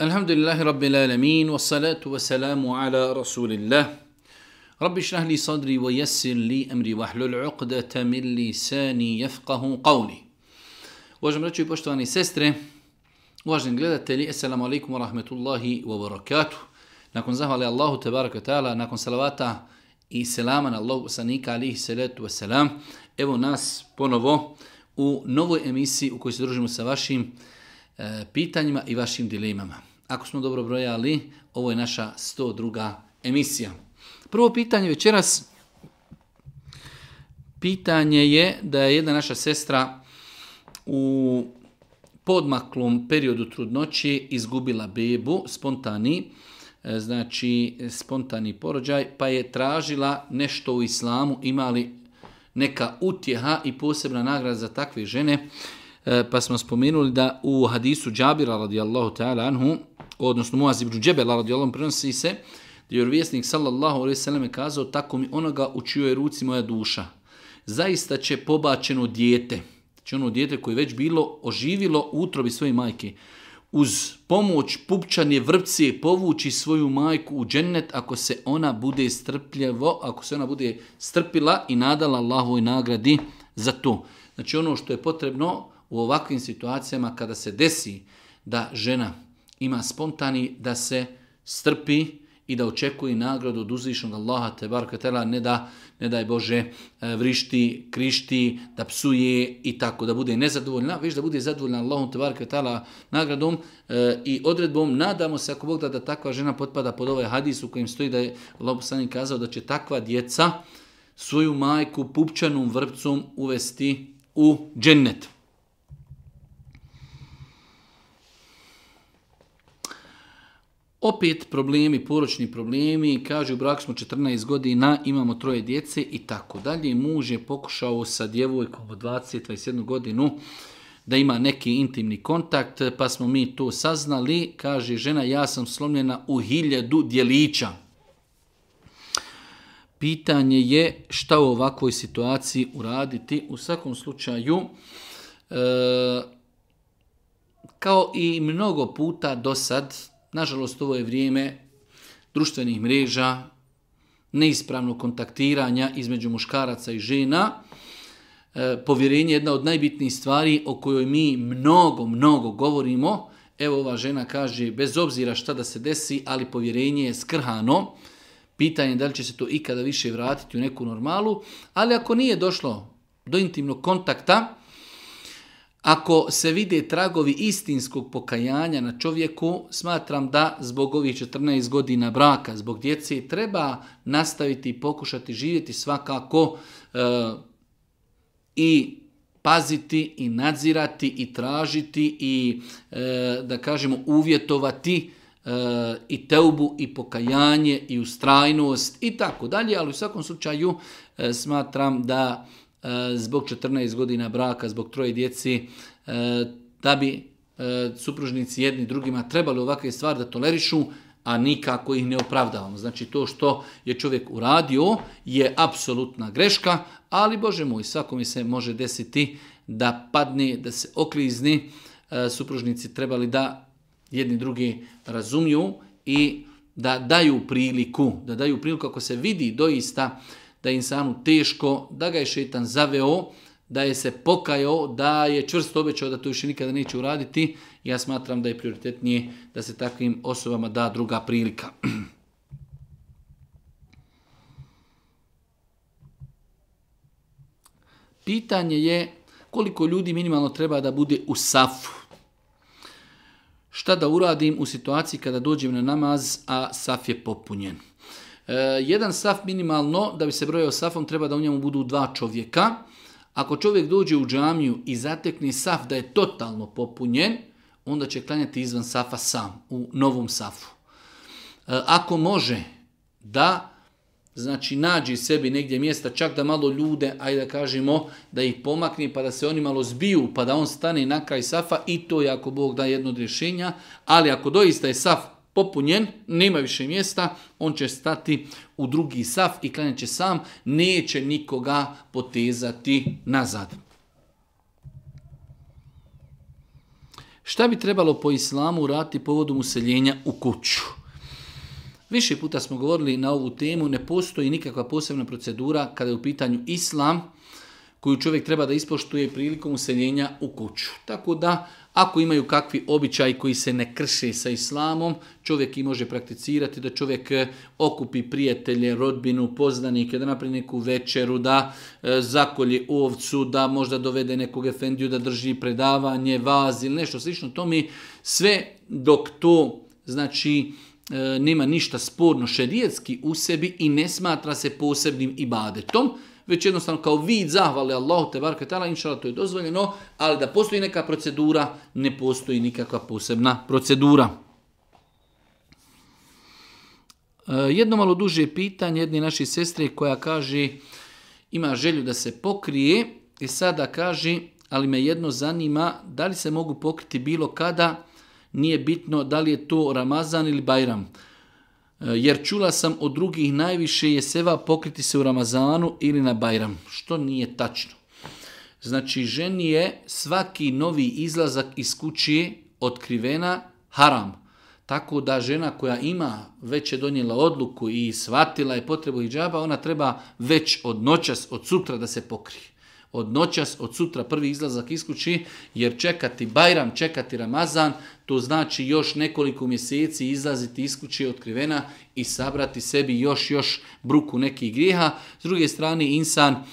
Alhamdulillahi Rabbil Alamin, wa salatu wa salamu ala Rasulillah. Rabbi šrah li sadri wa jesir li emri wa hlul uqdata min lisani jefqahu qavli. Uvažem reći poštovani sestre, uvažem gledatelji, assalamu alaikum wa rahmetullahi wa barakatuh. Nakon zahvali Allahu tabaraka ta'ala, nakon salavata i selama na Allahu sanika alihi salatu wa salam, evo nas ponovo u novoj emisiji u kojoj se družimo sa vašim eh, pitanjima i vašim dilemama ako smo dobro brojali, ovo je naša 102. emisija. Prvo pitanje večeras. Pitanje je da je jedna naša sestra u podmaklom periodu trudnoće izgubila bebu, spontani, e, znači spontani porođaj, pa je tražila nešto u islamu, imali neka utjeha i posebna nagrada za takve žene, e, pa smo spomenuli da u hadisu Džabira radijallahu ta'ala anhu, odnosno Muaz ibn Džebel, radi Allahom, prenosi se, da je vjesnik, sallallahu alaihi sallam, je kazao, tako mi onoga u čijoj ruci moja duša. Zaista će pobačeno dijete, će ono dijete koje već bilo oživilo u utrobi svoje majke, uz pomoć pupčane vrpcije povući svoju majku u džennet ako se ona bude strpljivo, ako se ona bude strpila i nadala Allahovoj nagradi za to. Znači ono što je potrebno u ovakvim situacijama kada se desi da žena ima spontani da se strpi i da očekuje nagradu od uzvišnog Allaha te bar katela, ne da, ne daj Bože, e, vrišti, krišti, da psuje i tako, da bude nezadovoljna, već da bude zadovoljna Allahom te bar katela nagradom e, i odredbom. Nadamo se, ako Bog da, da takva žena potpada pod ovaj hadis u kojem stoji da je Allah poslanik kazao da će takva djeca svoju majku pupčanom vrpcom uvesti u džennetu. Opet problemi, poročni problemi, kaže u braku smo 14 godina, imamo troje djece i tako dalje. Muž je pokušao sa djevojkom od 20-21 godinu da ima neki intimni kontakt, pa smo mi to saznali. Kaže žena, ja sam slomljena u hiljadu djelića. Pitanje je šta u ovakvoj situaciji uraditi. U svakom slučaju, e, kao i mnogo puta do sad, Nažalost, ovo je vrijeme društvenih mreža, neispravno kontaktiranja između muškaraca i žena. E, povjerenje je jedna od najbitnijih stvari o kojoj mi mnogo, mnogo govorimo. Evo ova žena kaže, bez obzira šta da se desi, ali povjerenje je skrhano. Pitanje je da li će se to ikada više vratiti u neku normalu. Ali ako nije došlo do intimnog kontakta, Ako se vide tragovi istinskog pokajanja na čovjeku, smatram da zbog ovih 14 godina braka, zbog djece, treba nastaviti i pokušati živjeti svakako e, i paziti i nadzirati i tražiti i e, da kažemo uvjetovati e, i teubu i pokajanje i ustrajnost i tako dalje, ali u svakom slučaju e, smatram da E, zbog 14 godina braka, zbog troje djeci, e, da bi e, supružnici jedni drugima trebali ovakve stvari da tolerišu, a nikako ih ne opravdavamo. Znači to što je čovjek uradio je apsolutna greška, ali Bože moj, svako mi se može desiti da padne, da se oklizni, supružnici trebali da jedni drugi razumiju i da daju priliku, da daju priliku ako se vidi doista uh, da je insanu teško, da ga je šetan zaveo, da je se pokajao, da je čvrsto obećao da to više nikada neće uraditi, ja smatram da je prioritetnije da se takvim osobama da druga prilika. Pitanje je koliko ljudi minimalno treba da bude u safu. Šta da uradim u situaciji kada dođem na namaz, a saf je popunjen? E, jedan saf minimalno, da bi se brojao safom, treba da u njemu budu dva čovjeka. Ako čovjek dođe u džamiju i zatekne saf da je totalno popunjen, onda će klanjati izvan safa sam, u novom safu. E, ako može da znači nađe sebi negdje mjesta, čak da malo ljude, ajde da kažemo, da ih pomakne pa da se oni malo zbiju, pa da on stane na kraj safa, i to je ako Bog da jedno od rješenja, ali ako doista je saf popunjen, nema više mjesta, on će stati u drugi saf i klanjaće sam, neće nikoga potezati nazad. Šta bi trebalo po islamu urati povodom useljenja u kuću? Više puta smo govorili na ovu temu, ne postoji nikakva posebna procedura kada je u pitanju islam koju čovjek treba da ispoštuje prilikom useljenja u kuću. Tako da, Ako imaju kakvi običaj koji se ne krše sa islamom, čovjek i može prakticirati da čovjek e, okupi prijatelje, rodbinu, poznanike, da napravi neku večeru, da e, zakolje ovcu, da možda dovede nekog efendiju da drži predavanje, vaz ili nešto slično. To mi sve dok to znači e, nema ništa sporno šerijetski u sebi i ne smatra se posebnim ibadetom, već jednostavno kao vid zahvale Allahu te barka tala, inšala, to je dozvoljeno, ali da postoji neka procedura, ne postoji nikakva posebna procedura. E, jedno malo duže pitanje jedne naše sestre koja kaže, ima želju da se pokrije, i sada kaže, ali me jedno zanima, da li se mogu pokriti bilo kada, nije bitno da li je to Ramazan ili Bajram. Ramazan. Eh, jer čula sam od drugih najviše je seva pokriti se u Ramazanu ili na Bajram, što nije tačno. Znači, ženi je svaki novi izlazak iz kuće otkrivena haram. Tako da žena koja ima, već je donijela odluku i shvatila je potrebu hijjaba, ona treba već od noćas, od sutra da se pokrije od noćas, od sutra prvi izlazak iskući, jer čekati Bajram, čekati Ramazan, to znači još nekoliko mjeseci izlaziti iskući otkrivena i sabrati sebi još, još bruku nekih grijeha. S druge strane, insan e,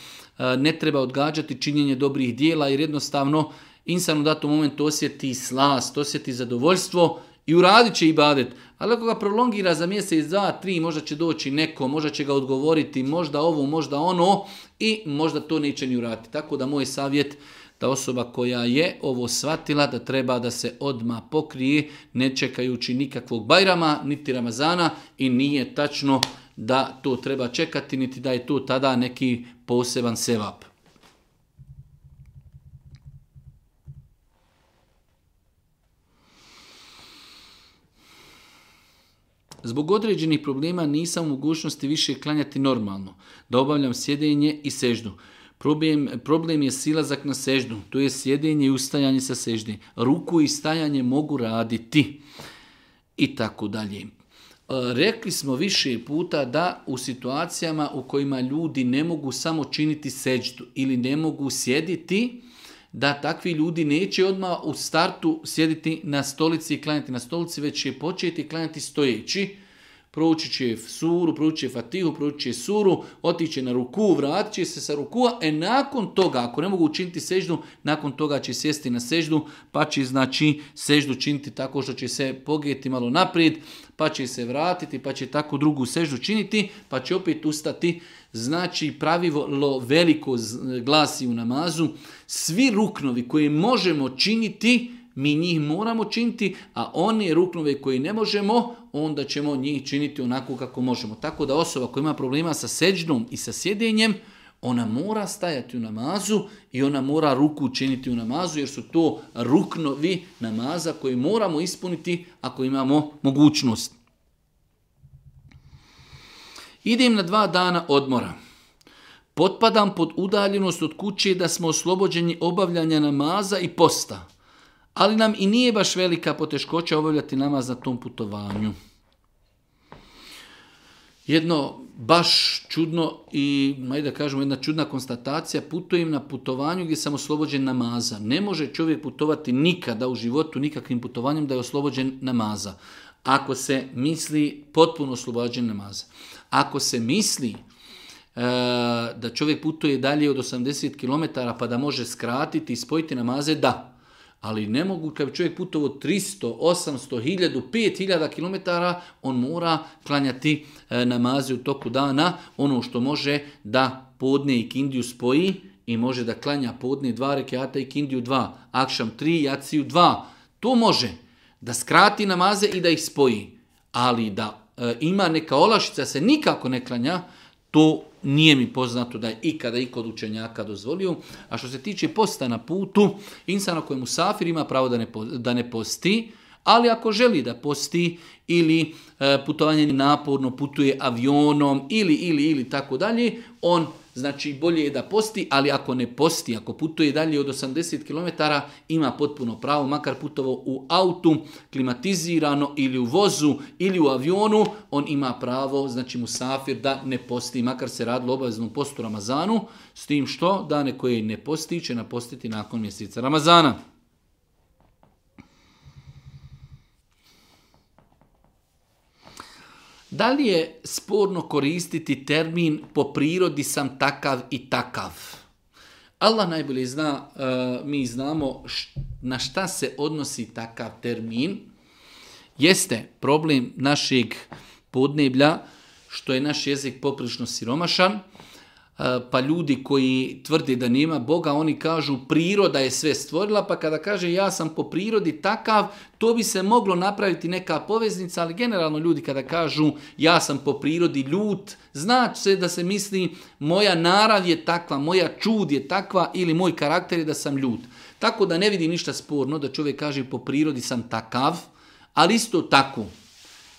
ne treba odgađati činjenje dobrih dijela, jer jednostavno insan u datom momentu osjeti slast, osjeti zadovoljstvo, i uradit će ibadet, ali ako ga prolongira za mjesec, dva, tri, možda će doći neko, možda će ga odgovoriti, možda ovo, možda ono i možda to neće ni uraditi. Tako da moj savjet da osoba koja je ovo svatila da treba da se odma pokrije ne čekajući nikakvog bajrama niti Ramazana i nije tačno da to treba čekati niti da je to tada neki poseban sevap. Zbog određenih problema nisam u mogućnosti više klanjati normalno, da obavljam sjedenje i seždu. Problem, problem je silazak na seždu, to je sjedenje i ustajanje sa seždi. Ruku i stajanje mogu raditi i tako dalje. E, rekli smo više puta da u situacijama u kojima ljudi ne mogu samo činiti seždu ili ne mogu sjediti, da takvi ljudi neće odmah u startu sjediti na stolici i klanjati na stolici, već će početi klanjati stojeći, proći će suru, proći će fatihu, proći će suru, otiće na ruku, vratit će se sa rukua, e nakon toga, ako ne mogu učiniti seždu, nakon toga će sjesti na seždu, pa će znači seždu činiti tako što će se pogijeti malo naprijed, pa će se vratiti, pa će tako drugu seždu činiti, pa će opet ustati, znači pravilo veliko glasi u namazu, svi ruknovi koje možemo činiti, mi njih moramo činiti, a one ruknove koje ne možemo, onda ćemo njih činiti onako kako možemo. Tako da osoba koja ima problema sa seđnom i sa sjedenjem, ona mora stajati u namazu i ona mora ruku činiti u namazu, jer su to ruknovi namaza koje moramo ispuniti ako imamo mogućnost. Idem na dva dana odmora. Potpadam pod udaljenost od kuće da smo oslobođeni obavljanja namaza i posta. Ali nam i nije baš velika poteškoća obavljati namaz na tom putovanju. Jedno baš čudno i, da kažemo, jedna čudna konstatacija, putujem na putovanju gdje sam oslobođen namaza. Ne može čovjek putovati nikada u životu nikakvim putovanjem da je oslobođen namaza. Ako se misli potpuno oslobođen namaza ako se misli e, da čovjek putuje dalje od 80 km pa da može skratiti i spojiti namaze, da. Ali ne mogu, kad čovjek putovo 300, 800, 1000, 5000 km, on mora klanjati e, namaze u toku dana, ono što može da podne i kindiju spoji i može da klanja podne dva rekiata i kindiju dva, akšam tri, jaciju dva. To može da skrati namaze i da ih spoji, ali da e, ima neka olašica, se nikako ne klanja, to nije mi poznato da je ikada i kod učenjaka dozvolio. A što se tiče posta na putu, insana kojemu safir ima pravo da ne, da ne posti, ali ako želi da posti ili e, putovanje naporno putuje avionom ili, ili, ili, ili tako dalje, on znači bolje je da posti, ali ako ne posti, ako putuje dalje od 80 km, ima potpuno pravo, makar putovo u autu, klimatizirano ili u vozu ili u avionu, on ima pravo, znači mu safir, da ne posti, makar se radilo obaveznom postu Ramazanu, s tim što dane koje ne posti će napostiti nakon mjeseca Ramazana. Da li je sporno koristiti termin po prirodi sam takav i takav? Allah najbolje zna, uh, mi znamo na šta se odnosi takav termin. Jeste problem našeg podneblja, što je naš jezik poprično siromašan, E, pa ljudi koji tvrdi da nema Boga, oni kažu priroda je sve stvorila, pa kada kaže ja sam po prirodi takav, to bi se moglo napraviti neka poveznica, ali generalno ljudi kada kažu ja sam po prirodi ljut, znači se da se misli moja narav je takva, moja čud je takva ili moj karakter je da sam ljut. Tako da ne vidim ništa sporno da čovjek kaže po prirodi sam takav, ali isto tako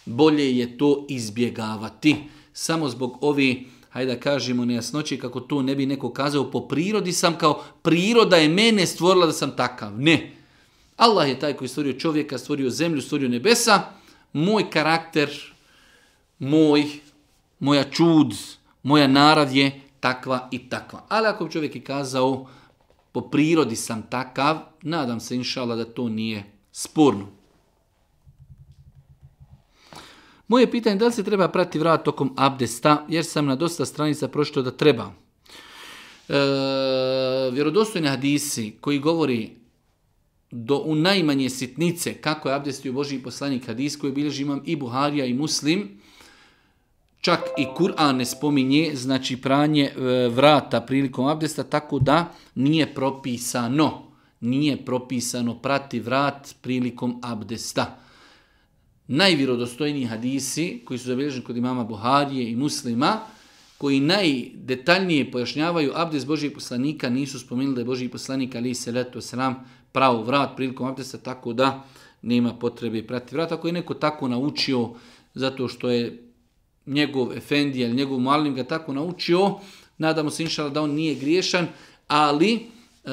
bolje je to izbjegavati. Samo zbog ovih hajde da kažemo nejasnoći kako to ne bi neko kazao, po prirodi sam kao priroda je mene stvorila da sam takav. Ne. Allah je taj koji stvorio čovjeka, stvorio zemlju, stvorio nebesa. Moj karakter, moj, moja čud, moja narav je takva i takva. Ali ako bi čovjek i kazao po prirodi sam takav, nadam se inšala da to nije sporno. Moje pitanje je da li se treba prati vrat tokom abdesta, jer sam na dosta stranica prošlo da treba. E, vjerodostojne hadisi koji govori do u najmanje sitnice kako je abdestio Boži poslanik hadis koji bilježi imam i Buharija i Muslim, čak i Kur'an ne spominje, znači pranje e, vrata prilikom abdesta, tako da nije propisano, nije propisano prati vrat prilikom abdesta. Abdesta najvjerodostojniji hadisi koji su zabilježeni kod imama Buharije i muslima, koji najdetaljnije pojašnjavaju abdes Božijeg poslanika, nisu spomenuli da je Božijeg poslanika ali se leto sram pravo vrat prilikom abdesa, tako da nema potrebe prati vrat. Ako je neko tako naučio, zato što je njegov efendija ili njegov malim ga tako naučio, nadamo se inšala da on nije griješan, ali e,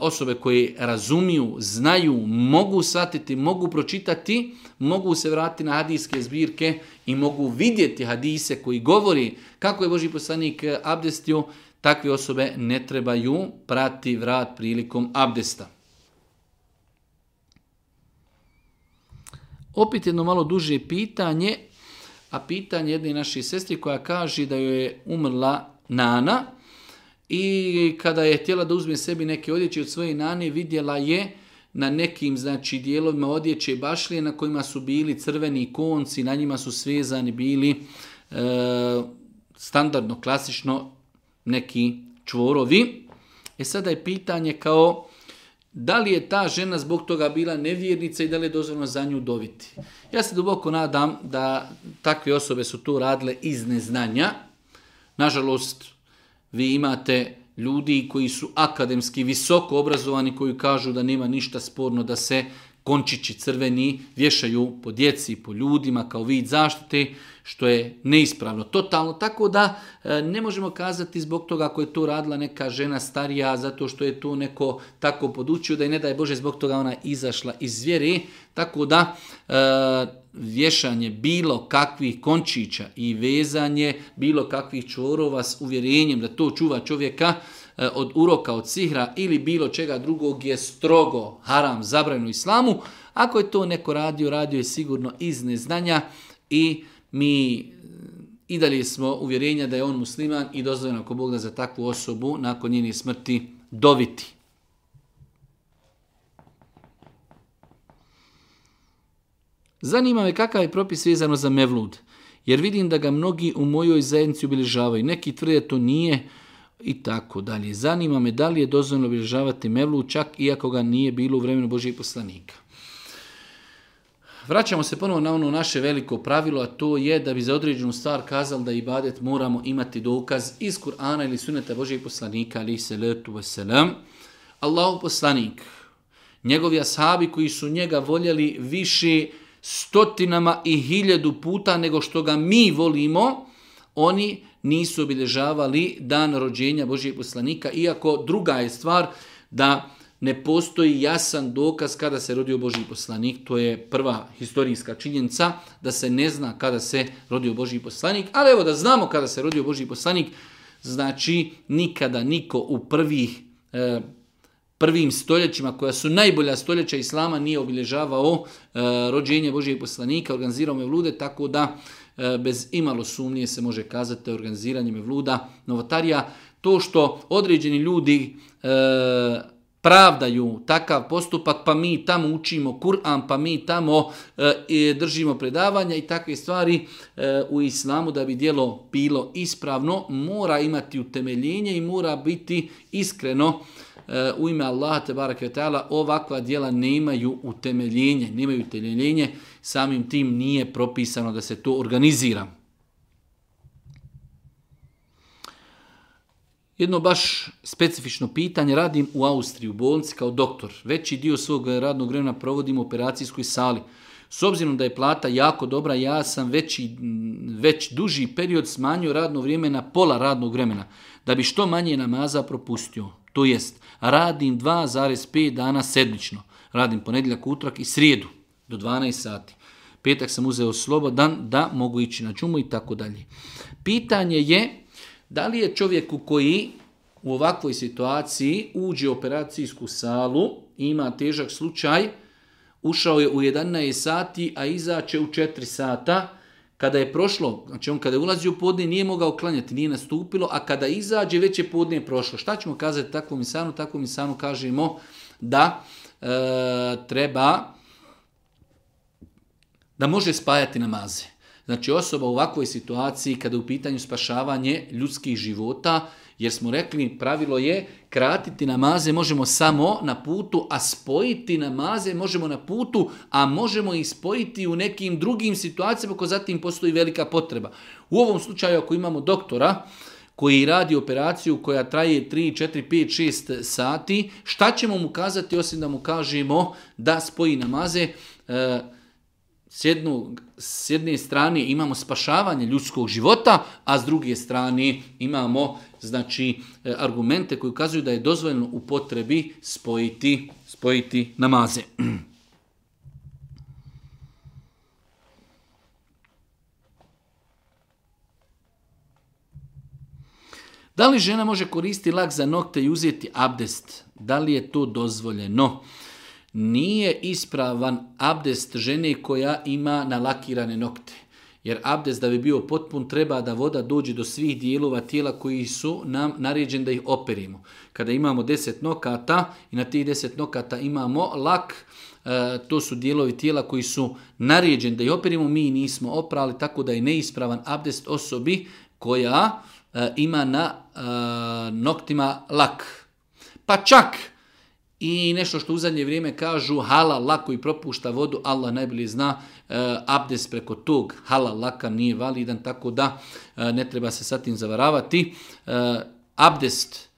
osobe koje razumiju, znaju, mogu shvatiti, mogu pročitati, mogu se vratiti na hadijske zbirke i mogu vidjeti hadise koji govori kako je Boži poslanik abdestio, takve osobe ne trebaju prati vrat prilikom abdesta. Opet jedno malo duže pitanje, a pitanje jedne naše sestri koja kaže da joj je umrla nana, i kada je htjela da uzme sebi neke odjeće od svoje nane, vidjela je na nekim znači dijelovima odjeće bašlije na kojima su bili crveni konci, na njima su svezani bili e, standardno, klasično neki čvorovi. E sada je pitanje kao da li je ta žena zbog toga bila nevjernica i da li je dozvoljno za nju doviti. Ja se duboko nadam da takve osobe su tu radile iz neznanja. Nažalost, vi imate ljudi koji su akademski visoko obrazovani koji kažu da nema ništa sporno da se končići crveni vješaju po djeci, po ljudima kao vid zaštite, što je neispravno, totalno, tako da e, ne možemo kazati zbog toga ako je to radila neka žena starija, zato što je to neko tako podučio, da je ne daje Bože zbog toga ona izašla iz zvijeri, tako da e, vješanje bilo kakvih končića i vezanje bilo kakvih čvorova s uvjerenjem da to čuva čovjeka, e, od uroka, od sihra ili bilo čega drugog je strogo haram zabranjeno islamu. Ako je to neko radio, radio je sigurno iz neznanja i mi eh, i dalje smo uvjerenja da je on musliman i dozvoljeno ako Bog da za takvu osobu nakon njeni smrti doviti. Zanima me kakav je propis vezano za Mevlud, jer vidim da ga mnogi u mojoj zajednici obilježavaju. Neki tvrde to nije i tako dalje. Zanima me da li je dozvoljeno obilježavati Mevlud čak iako ga nije bilo u vremenu Božijeg poslanika. Vraćamo se ponovo na ono naše veliko pravilo, a to je da bi za određenu stvar kazali da ibadet moramo imati dokaz iz Kur'ana ili suneta Božijeg poslanika, ali se letu veselam. Allahu poslanik, njegovi ashabi koji su njega voljeli više stotinama i hiljadu puta nego što ga mi volimo, oni nisu obilježavali dan rođenja Božijeg poslanika, iako druga je stvar da ne postoji jasan dokaz kada se rodio Boži poslanik. To je prva historijska činjenica da se ne zna kada se rodio Boži poslanik. Ali evo da znamo kada se rodio Boži poslanik, znači nikada niko u prvih, e, prvim stoljećima koja su najbolja stoljeća Islama nije obilježavao e, rođenje Božijeg poslanika, organizirao me vlude, tako da e, bez imalo sumnije se može kazati organiziranje me vluda novotarija. To što određeni ljudi e, pravdaju takav postupak, pa mi tamo učimo Kur'an, pa mi tamo e, držimo predavanja i takve stvari e, u islamu da bi dijelo bilo ispravno, mora imati utemeljenje i mora biti iskreno e, u ime Allaha te barakvetala, ovakva dijela nemaju utemeljenje, nemaju utemeljenje, samim tim nije propisano da se to organiziramo. jedno baš specifično pitanje radim u Austriji u bolnici kao doktor. Veći dio svog radnog vremena provodim u operacijskoj sali. S obzirom da je plata jako dobra, ja sam veći, već duži period smanjio radno vrijeme na pola radnog vremena, da bi što manje namaza propustio. To jest, radim 2,5 dana sedmično. Radim ponedjeljak, utrak i srijedu do 12 sati. Petak sam uzeo slobodan da mogu ići na džumu i tako dalje. Pitanje je, Da li je čovjeku koji u ovakvoj situaciji uđe u operacijsku salu, ima težak slučaj, ušao je u 11 sati, a izaće u 4 sata, kada je prošlo, znači on kada je ulazio u podne, nije mogao klanjati, nije nastupilo, a kada izađe, već je podne prošlo. Šta ćemo kazati takvom insanu? Takvom insanu kažemo da e, treba da može spajati namaze. Znači osoba u ovakvoj situaciji kada je u pitanju spašavanje ljudskih života, jer smo rekli pravilo je kratiti namaze možemo samo na putu, a spojiti namaze možemo na putu, a možemo i spojiti u nekim drugim situacijama ako zatim postoji velika potreba. U ovom slučaju ako imamo doktora, koji radi operaciju koja traje 3, 4, 5, 6 sati, šta ćemo mu kazati osim da mu kažemo da spoji namaze? E, S, jednu, s jedne strane imamo spašavanje ljudskog života, a s druge strane imamo znači e, argumente koji ukazuju da je dozvoljeno u potrebi spojiti, spojiti namaze. Da li žena može koristiti lak za nokte i uzeti abdest? Da li je to dozvoljeno? Da nije ispravan abdest žene koja ima nalakirane nokte. Jer abdest da bi bio potpun treba da voda dođe do svih dijelova tijela koji su nam naređeni da ih operimo. Kada imamo 10 nokata i na tih 10 nokata imamo lak, e, to su dijelovi tijela koji su naređeni da ih operimo, mi nismo oprali, tako da je neispravan abdest osobi koja e, ima na e, noktima lak. Pa čak I nešto što u zadnje vrijeme kažu halal lako i propušta vodu, Allah najbolje zna, e, abdes preko tog halal laka nije validan, tako da e, ne treba se sa tim zavaravati. E, abdest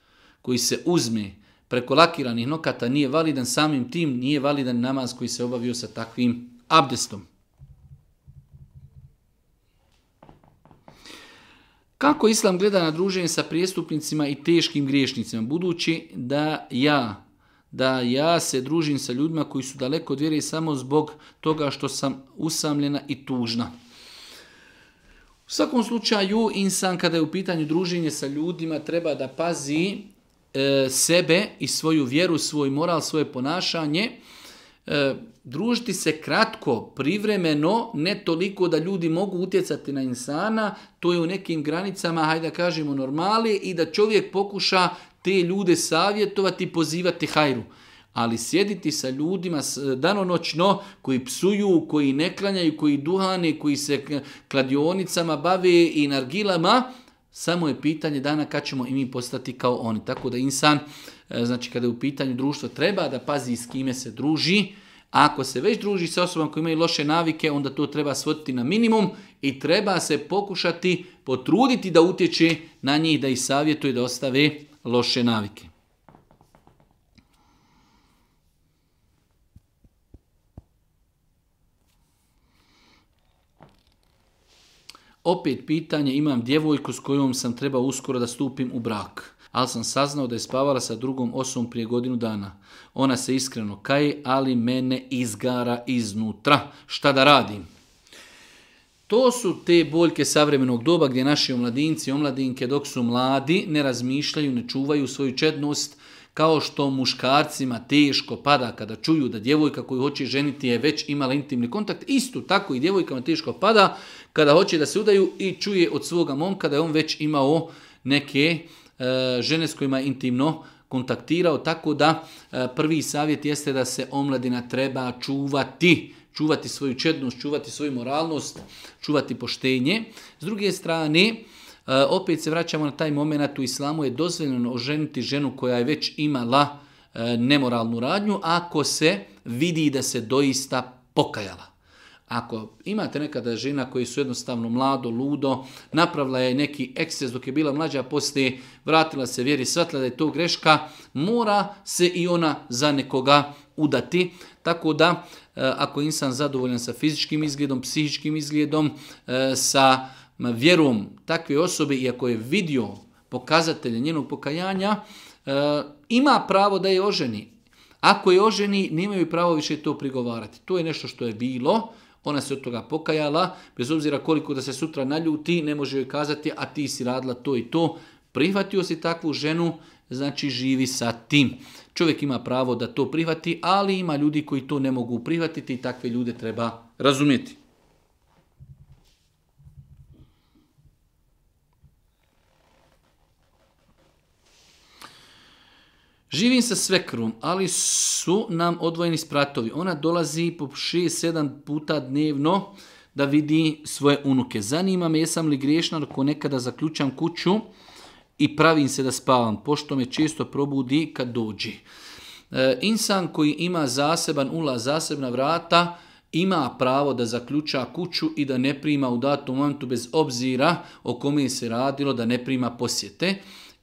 koji se uzme preko lakiranih nokata nije validan, samim tim nije validan namaz koji se obavio sa takvim abdestom. Kako islam gleda na druženje sa prijestupnicima i teškim griješnicima? Budući da ja da ja se družim sa ljudima koji su daleko od vjere samo zbog toga što sam usamljena i tužna. U svakom slučaju, insan kada je u pitanju druženje sa ljudima treba da pazi e, sebe i svoju vjeru, svoj moral, svoje ponašanje. E, družiti se kratko, privremeno, ne toliko da ljudi mogu utjecati na insana, to je u nekim granicama, hajde da kažemo, normali i da čovjek pokuša te ljude savjetovati i pozivati hajru. Ali sjediti sa ljudima eh, danonoćno koji psuju, koji ne klanjaju, koji duhane, koji se kladionicama bave i nargilama, samo je pitanje dana kad ćemo i mi postati kao oni. Tako da insan, eh, znači kada je u pitanju društva, treba da pazi s kime se druži. A ako se već druži sa osobom koji imaju loše navike, onda to treba svoditi na minimum i treba se pokušati potruditi da utječe na njih, da ih savjetuje, da ostave loše navike. Opet pitanje, imam djevojku s kojom sam treba uskoro da stupim u brak, ali sam saznao da je spavala sa drugom osobom prije godinu dana. Ona se iskreno kaje, ali mene izgara iznutra. Šta da radim? To su te boljke savremenog doba gdje naši omladinci i omladinke dok su mladi ne razmišljaju, ne čuvaju svoju čednost kao što muškarcima teško pada kada čuju da djevojka koju hoće ženiti je već imala intimni kontakt. Isto tako i djevojkama teško pada kada hoće da se udaju i čuje od svoga momka da je on već imao neke e, žene s kojima je intimno kontaktirao. Tako da e, prvi savjet jeste da se omladina treba čuvati čuvati svoju čednost, čuvati svoju moralnost, čuvati poštenje. S druge strane, e, opet se vraćamo na taj moment u islamu, je dozvoljeno oženiti ženu koja je već imala e, nemoralnu radnju, ako se vidi da se doista pokajala. Ako imate nekada žena koja su jednostavno mlado, ludo, napravila je neki ekses dok je bila mlađa, poslije vratila se vjeri, svatila da je to greška, mora se i ona za nekoga udati. Tako da, Eh, ako je insan zadovoljan sa fizičkim izgledom, psihičkim izgledom, eh, sa vjerom takve osobe, iako je vidio pokazatelje njenog pokajanja, eh, ima pravo da je oženi. Ako je oženi, nemaju pravo više to prigovarati. To je nešto što je bilo, ona se od toga pokajala, bez obzira koliko da se sutra naljuti, ne može joj kazati, a ti si radila to i to, prihvatio si takvu ženu, znači živi sa tim čovjek ima pravo da to prihvati, ali ima ljudi koji to ne mogu prihvatiti i takve ljude treba razumjeti. Živim sa svekrom, ali su nam odvojeni spratovi. Ona dolazi po 6-7 puta dnevno da vidi svoje unuke. Zanima me jesam li griješna ako nekada zaključam kuću, uh, i pravim se da spavam, pošto me često probudi kad dođi. E, insan koji ima zaseban ulaz, zasebna vrata, ima pravo da zaključa kuću i da ne prima u datom momentu bez obzira o kome je se radilo da ne prima posjete.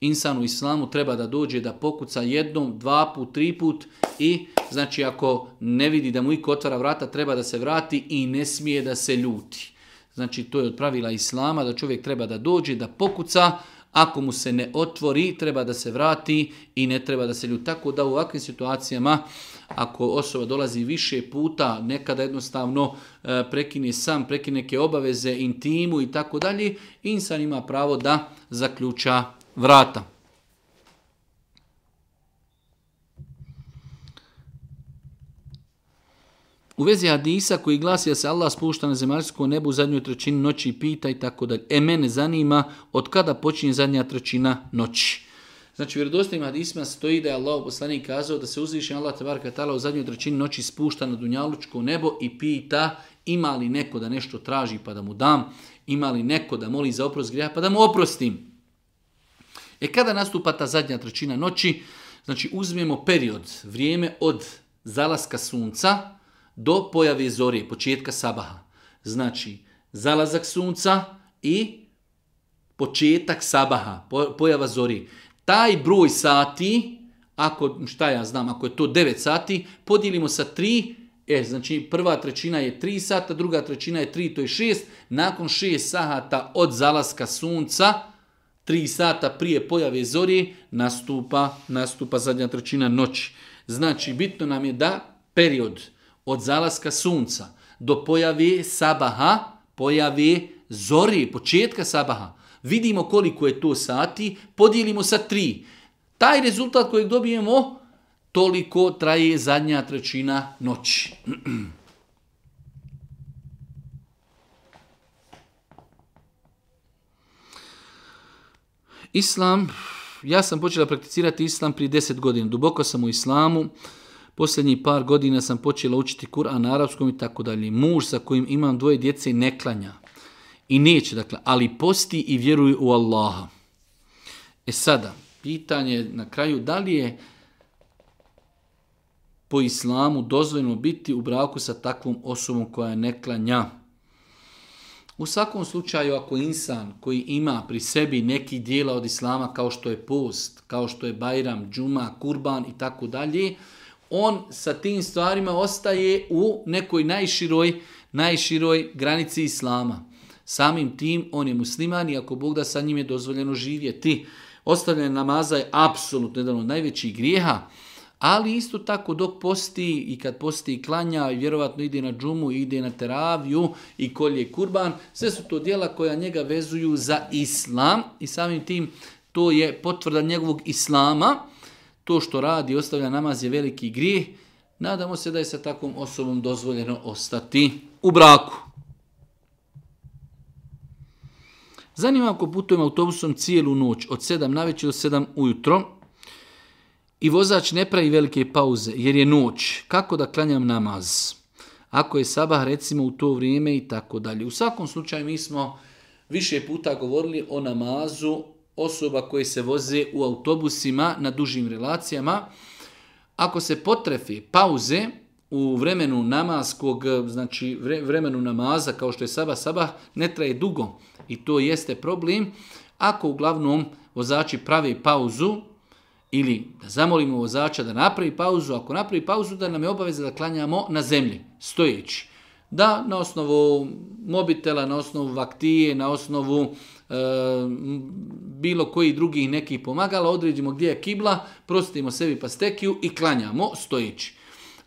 Insan u islamu treba da dođe da pokuca jednom, dva put, tri put i znači ako ne vidi da mu iko otvara vrata treba da se vrati i ne smije da se ljuti. Znači to je od pravila islama da čovjek treba da dođe da pokuca, ako mu se ne otvori, treba da se vrati i ne treba da se ljudi. Tako da u ovakvim situacijama, ako osoba dolazi više puta, nekada jednostavno e, prekine sam, prekine neke obaveze, intimu i tako dalje, insan ima pravo da zaključa vrata. U vezi hadisa koji glasi da se Allah spušta na zemaljsko nebo u zadnjoj trećini noći i pita i tako dalje. E mene zanima od kada počinje zadnja trećina noći. Znači, vjerodostanim hadisma stoji da je Allah poslani kazao da se uzviše Allah tebar katala u zadnjoj trećini noći spušta na dunjalučko nebo i pita ima li neko da nešto traži pa da mu dam, ima li neko da moli za oprost grija pa da mu oprostim. E kada nastupa ta zadnja trećina noći, znači uzmemo period, vrijeme od zalaska sunca, do pojave zore, početka sabaha. Znači, zalazak sunca i početak sabaha, pojava zore. Taj broj sati, ako šta ja znam, ako je to 9 sati, podijelimo sa 3 E, znači prva trećina je 3 sata, druga trećina je 3, to je 6. Nakon 6 sata od zalaska sunca, 3 sata prije pojave zori, nastupa, nastupa zadnja trećina noći. Znači, bitno nam je da period uh, od zalaska sunca do pojave sabaha, pojave zori, početka sabaha, vidimo koliko je to sati, podijelimo sa tri. Taj rezultat kojeg dobijemo, toliko traje zadnja trećina noći. Islam, ja sam počela prakticirati islam prije 10 godina. Duboko sam u islamu. Uh, Posljednji par godina sam počela učiti Kur'an arapskom i tako dalje. Muž sa kojim imam dvoje djece ne klanja. I neće, dakle, ali posti i vjeruje u Allaha. E sada, pitanje na kraju, da li je po islamu dozvoljeno biti u braku sa takvom osobom koja je neklanja. U svakom slučaju, ako insan koji ima pri sebi neki dijela od islama kao što je post, kao što je bajram, džuma, kurban i tako dalje, on sa tim stvarima ostaje u nekoj najširoj, najširoj granici islama. Samim tim on je musliman i ako Bog da sa njim je dozvoljeno živjeti. Ostavljanje namaza je apsolutno jedan od najvećih grijeha, ali isto tako dok posti i kad posti i klanja, vjerovatno ide na džumu, ide na teraviju i kolje kurban, sve su to dijela koja njega vezuju za islam i samim tim to je potvrda njegovog islama to što radi ostavlja namaz je veliki grijeh, nadamo se da je sa takvom osobom dozvoljeno ostati u braku. Zanima ako putujem autobusom cijelu noć od 7 na večer do 7 ujutro i vozač ne pravi velike pauze jer je noć, kako da klanjam namaz? Ako je sabah recimo u to vrijeme i tako dalje. U svakom slučaju mi smo više puta govorili o namazu osoba koje se voze u autobusima na dužim relacijama. Ako se potrefi pauze u vremenu namaskog, znači vremenu namaza kao što je saba saba, ne traje dugo i to jeste problem. Ako uglavnom vozači prave pauzu ili da zamolimo vozača da napravi pauzu, ako napravi pauzu da nam je obaveza da klanjamo na zemlji stojeći. Da, na osnovu mobitela, na osnovu vaktije, na osnovu E, bilo koji drugi neki pomagala, određimo gdje je kibla, prostitimo sebi pastekiju i klanjamo stojeći.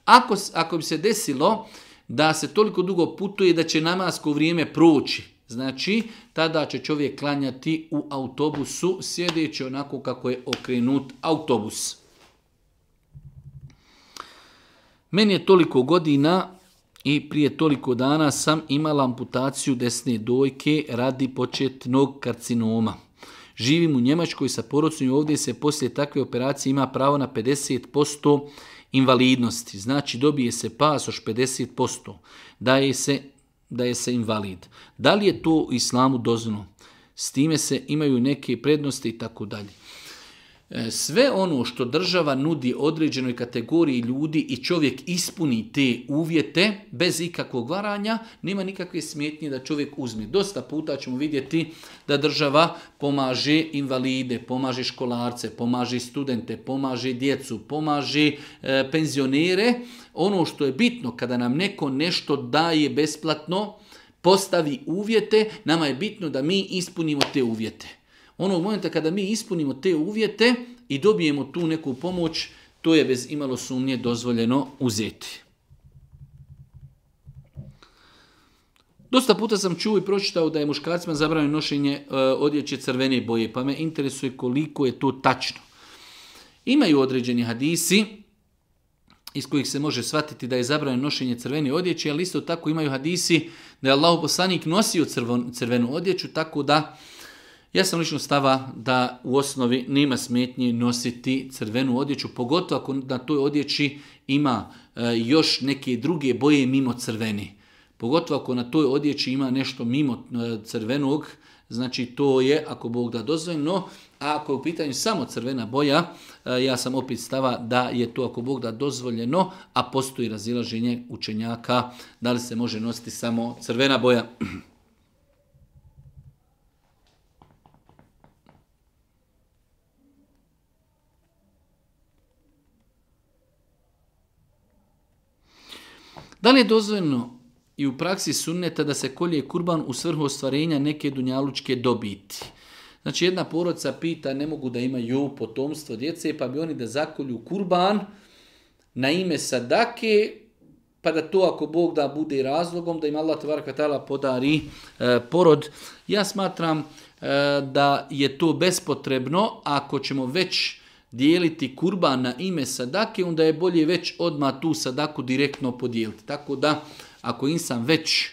Ako, ako bi se desilo da se toliko dugo putuje da će namasko vrijeme proći, znači tada će čovjek klanjati u autobusu sjedeći onako kako je okrenut autobus. Meni je toliko godina, i prije toliko dana sam imala amputaciju desne dojke radi početnog karcinoma. Živim u Njemačkoj sa porodcom i ovdje se poslije takve operacije ima pravo na 50% invalidnosti. Znači dobije se pas oš 50% daje se da je se invalid. Da li je to islamu dozvano? S time se imaju neke prednosti i tako dalje. E, sve ono što država nudi određenoj kategoriji ljudi i čovjek ispuni te uvjete bez ikakvog varanja, nema nikakve smjetnje da čovjek uzme. Dosta puta ćemo vidjeti da država pomaže invalide, pomaže školarce, pomaže studente, pomaže djecu, pomaže e, penzionere. Ono što je bitno kada nam neko nešto daje besplatno, postavi uvjete, nama je bitno da mi ispunimo te uvjete onog momenta kada mi ispunimo te uvjete i dobijemo tu neku pomoć, to je bez imalo sumnje dozvoljeno uzeti. Dosta puta sam čuo i pročitao da je muškarcima zabranio nošenje e, odjeće crvene boje, pa me interesuje koliko je to tačno. Imaju određeni hadisi iz kojih se može shvatiti da je zabranio nošenje crvene odjeće, ali isto tako imaju hadisi da je Allah poslanik nosio crvenu odjeću, tako da Ja sam lično stava da u osnovi nema smetnje nositi crvenu odjeću, pogotovo ako na toj odjeći ima e, još neke druge boje mimo crveni. Pogotovo ako na toj odjeći ima nešto mimo e, crvenog, znači to je, ako Bog da dozvoj, no a ako je u pitanju samo crvena boja, e, ja sam opet stava da je to ako Bog da dozvoljeno, a postoji razilaženje učenjaka da li se može nositi samo crvena boja. Da li je dozvoljeno i u praksi sunneta da se kolje kurban u svrhu ostvarenja neke dunjalučke dobiti? Znači jedna porodca pita ne mogu da imaju potomstvo djece pa bi oni da zakolju kurban na ime sadake pa da to ako Bog da bude razlogom da im Allah tala podari e, porod. Ja smatram e, da je to bespotrebno ako ćemo već dijeliti kurban na ime sadake, onda je bolje već odma tu sadaku direktno podijeliti. Tako da, ako insan već e,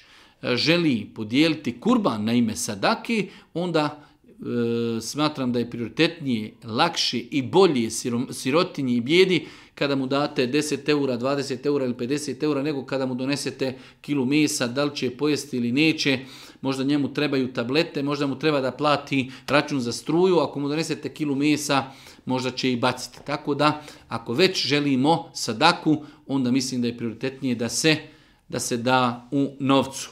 želi podijeliti kurban na ime sadake, onda e, smatram da je prioritetnije, lakše i bolje sirotinji i bijedi kada mu date 10 eura, 20 eura ili 50 eura, nego kada mu donesete kilu mesa, da li će pojesti ili neće. E, možda njemu trebaju tablete, možda mu treba da plati račun za struju, ako mu donesete kilu mesa, možda će i baciti. Tako da, ako već želimo sadaku, onda mislim da je prioritetnije da se da se da u novcu.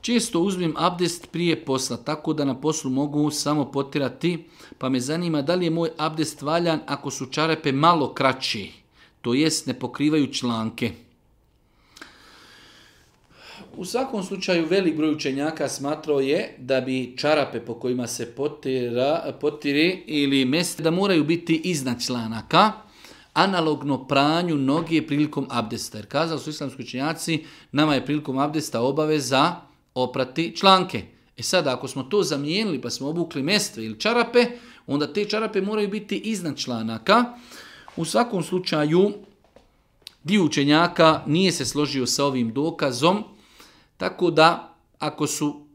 Često uzmem abdest prije posla, tako da na poslu mogu samo potirati, pa me zanima da li je moj abdest valjan ako su čarepe malo kraće to jest ne pokrivaju članke. U svakom slučaju velik broj učenjaka smatrao je da bi čarape po kojima se potira, potiri ili mjeste da moraju biti iznad članaka, analogno pranju noge prilikom abdesta. Jer kazali su islamski učenjaci, nama je prilikom abdesta obaveza oprati članke. E sada, ako smo to zamijenili pa smo obukli mjestve ili čarape, onda te čarape moraju biti iznad članaka. U svakom slučaju, dio učenjaka nije se složio sa ovim dokazom, tako da ako su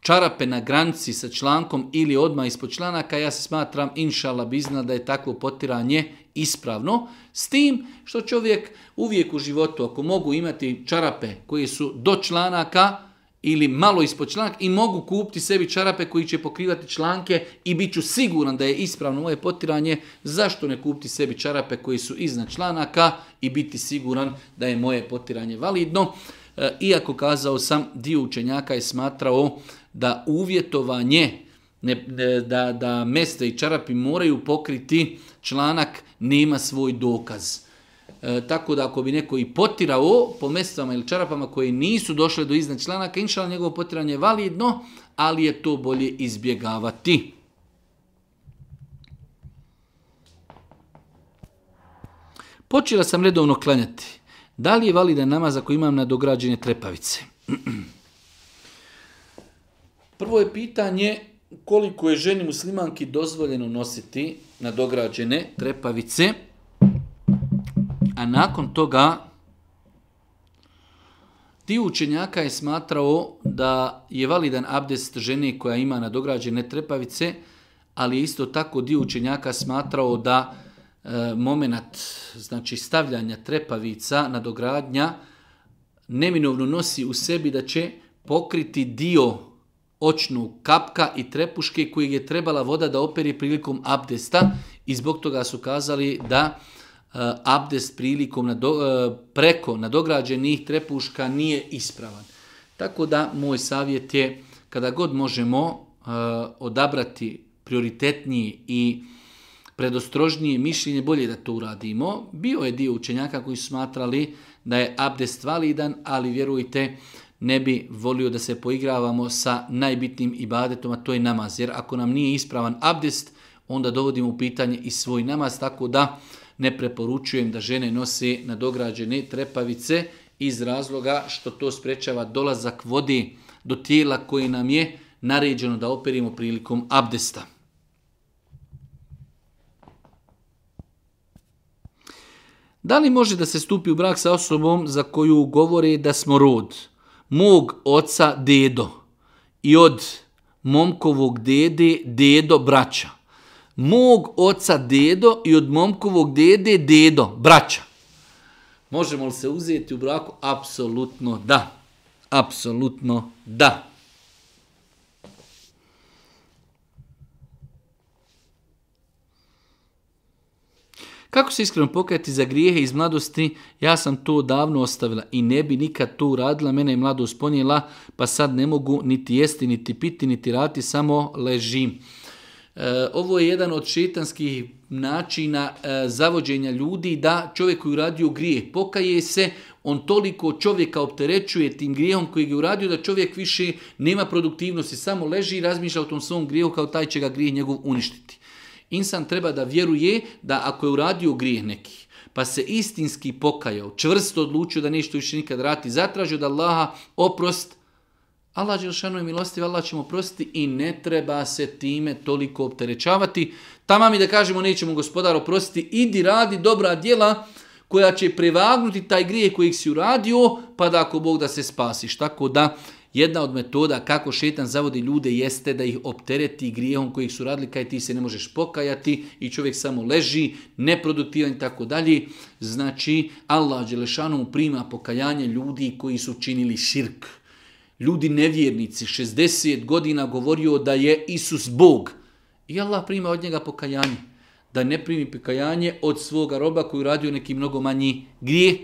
čarape na granici sa člankom ili odmah ispod članaka, ja se smatram, inšala bizna, da je takvo potiranje ispravno. S tim što čovjek uvijek u životu, ako mogu imati čarape koje su do članaka, ili malo ispod članka i mogu kupiti sebi čarape koji će pokrivati članke i bit ću siguran da je ispravno moje potiranje, zašto ne kupiti sebi čarape koji su iznad članaka i biti siguran da je moje potiranje validno. E, iako kazao sam, dio učenjaka je smatrao da uvjetovanje Ne, ne, da, da mjesta i čarapi moraju pokriti članak nema svoj dokaz. Uh, E, tako da ako bi neko i potirao po mjestvama ili čarapama koje nisu došle do iznad članaka, inšala njegovo potiranje je validno, ali je to bolje izbjegavati. Počela sam redovno klanjati. Da li je validan namaz ako imam na dograđenje trepavice? Prvo je pitanje koliko je ženi muslimanki dozvoljeno nositi na dograđene trepavice trepavice a nakon toga ti učenjaka je smatrao da je validan abdest žene koja ima nadograđene trepavice, ali je isto tako dio učenjaka smatrao da e, moment znači stavljanja trepavica nadogradnja neminovno nosi u sebi da će pokriti dio očnu kapka i trepuške kojeg je trebala voda da operi prilikom abdesta i zbog toga su kazali da e, Eh, abdest prilikom nado, eh, preko nadograđenih trepuška nije ispravan. Tako da moj savjet je kada god možemo eh, odabrati prioritetnije i predostrožnije mišljenje, bolje da to uradimo. Bio je dio učenjaka koji smatrali da je abdest validan, ali vjerujte, ne bi volio da se poigravamo sa najbitnim ibadetom, a to je namaz. Jer ako nam nije ispravan abdest, onda dovodimo u pitanje i svoj namaz, tako da ne preporučujem da žene nose nadograđene trepavice iz razloga što to sprečava dolazak vode do tijela koje nam je naređeno da operimo prilikom abdesta. Da li može da se stupi u brak sa osobom za koju govore da smo rod mog oca dedo i od momkovog dede dedo braća? mog oca dedo i od momkovog dede dedo, braća. Možemo li se uzeti u braku? Apsolutno da. Apsolutno da. Kako se iskreno pokajati za grijehe iz mladosti? Ja sam to davno ostavila i ne bi nikad to uradila. Mene je mladost ponijela, pa sad ne mogu niti jesti, niti piti, niti rati, samo ležim. E, ovo je jedan od šetanskih načina e, zavođenja ljudi da čovjek koji uradio grije pokaje se, on toliko čovjeka opterećuje tim grijehom koji je uradio da čovjek više nema produktivnosti, samo leži i razmišlja o tom svom grijehu kao taj će ga grije njegov uništiti. Insan treba da vjeruje da ako je uradio grijeh neki, pa se istinski pokajao, čvrsto odlučio da nešto više nikad rati, zatražio da Allaha oprost, Allah Đelšanu je milostiv, Allah će mu oprostiti i ne treba se time toliko opterećavati. Tama mi da kažemo nećemo gospodar oprostiti, idi radi dobra djela koja će prevagnuti taj grije kojeg si uradio, pa da ako Bog da se spasiš. Tako da jedna od metoda kako šetan zavodi ljude jeste da ih optereti grijehom kojeg su radili, kaj ti se ne možeš pokajati i čovjek samo leži, neproduktivan i tako dalje. Znači Allah Đelešanu prima pokajanje ljudi koji su činili širk ljudi nevjernici, 60 godina govorio da je Isus Bog. I Allah prima od njega pokajanje. Da ne primi pokajanje od svoga roba koju radio neki mnogo manji grije.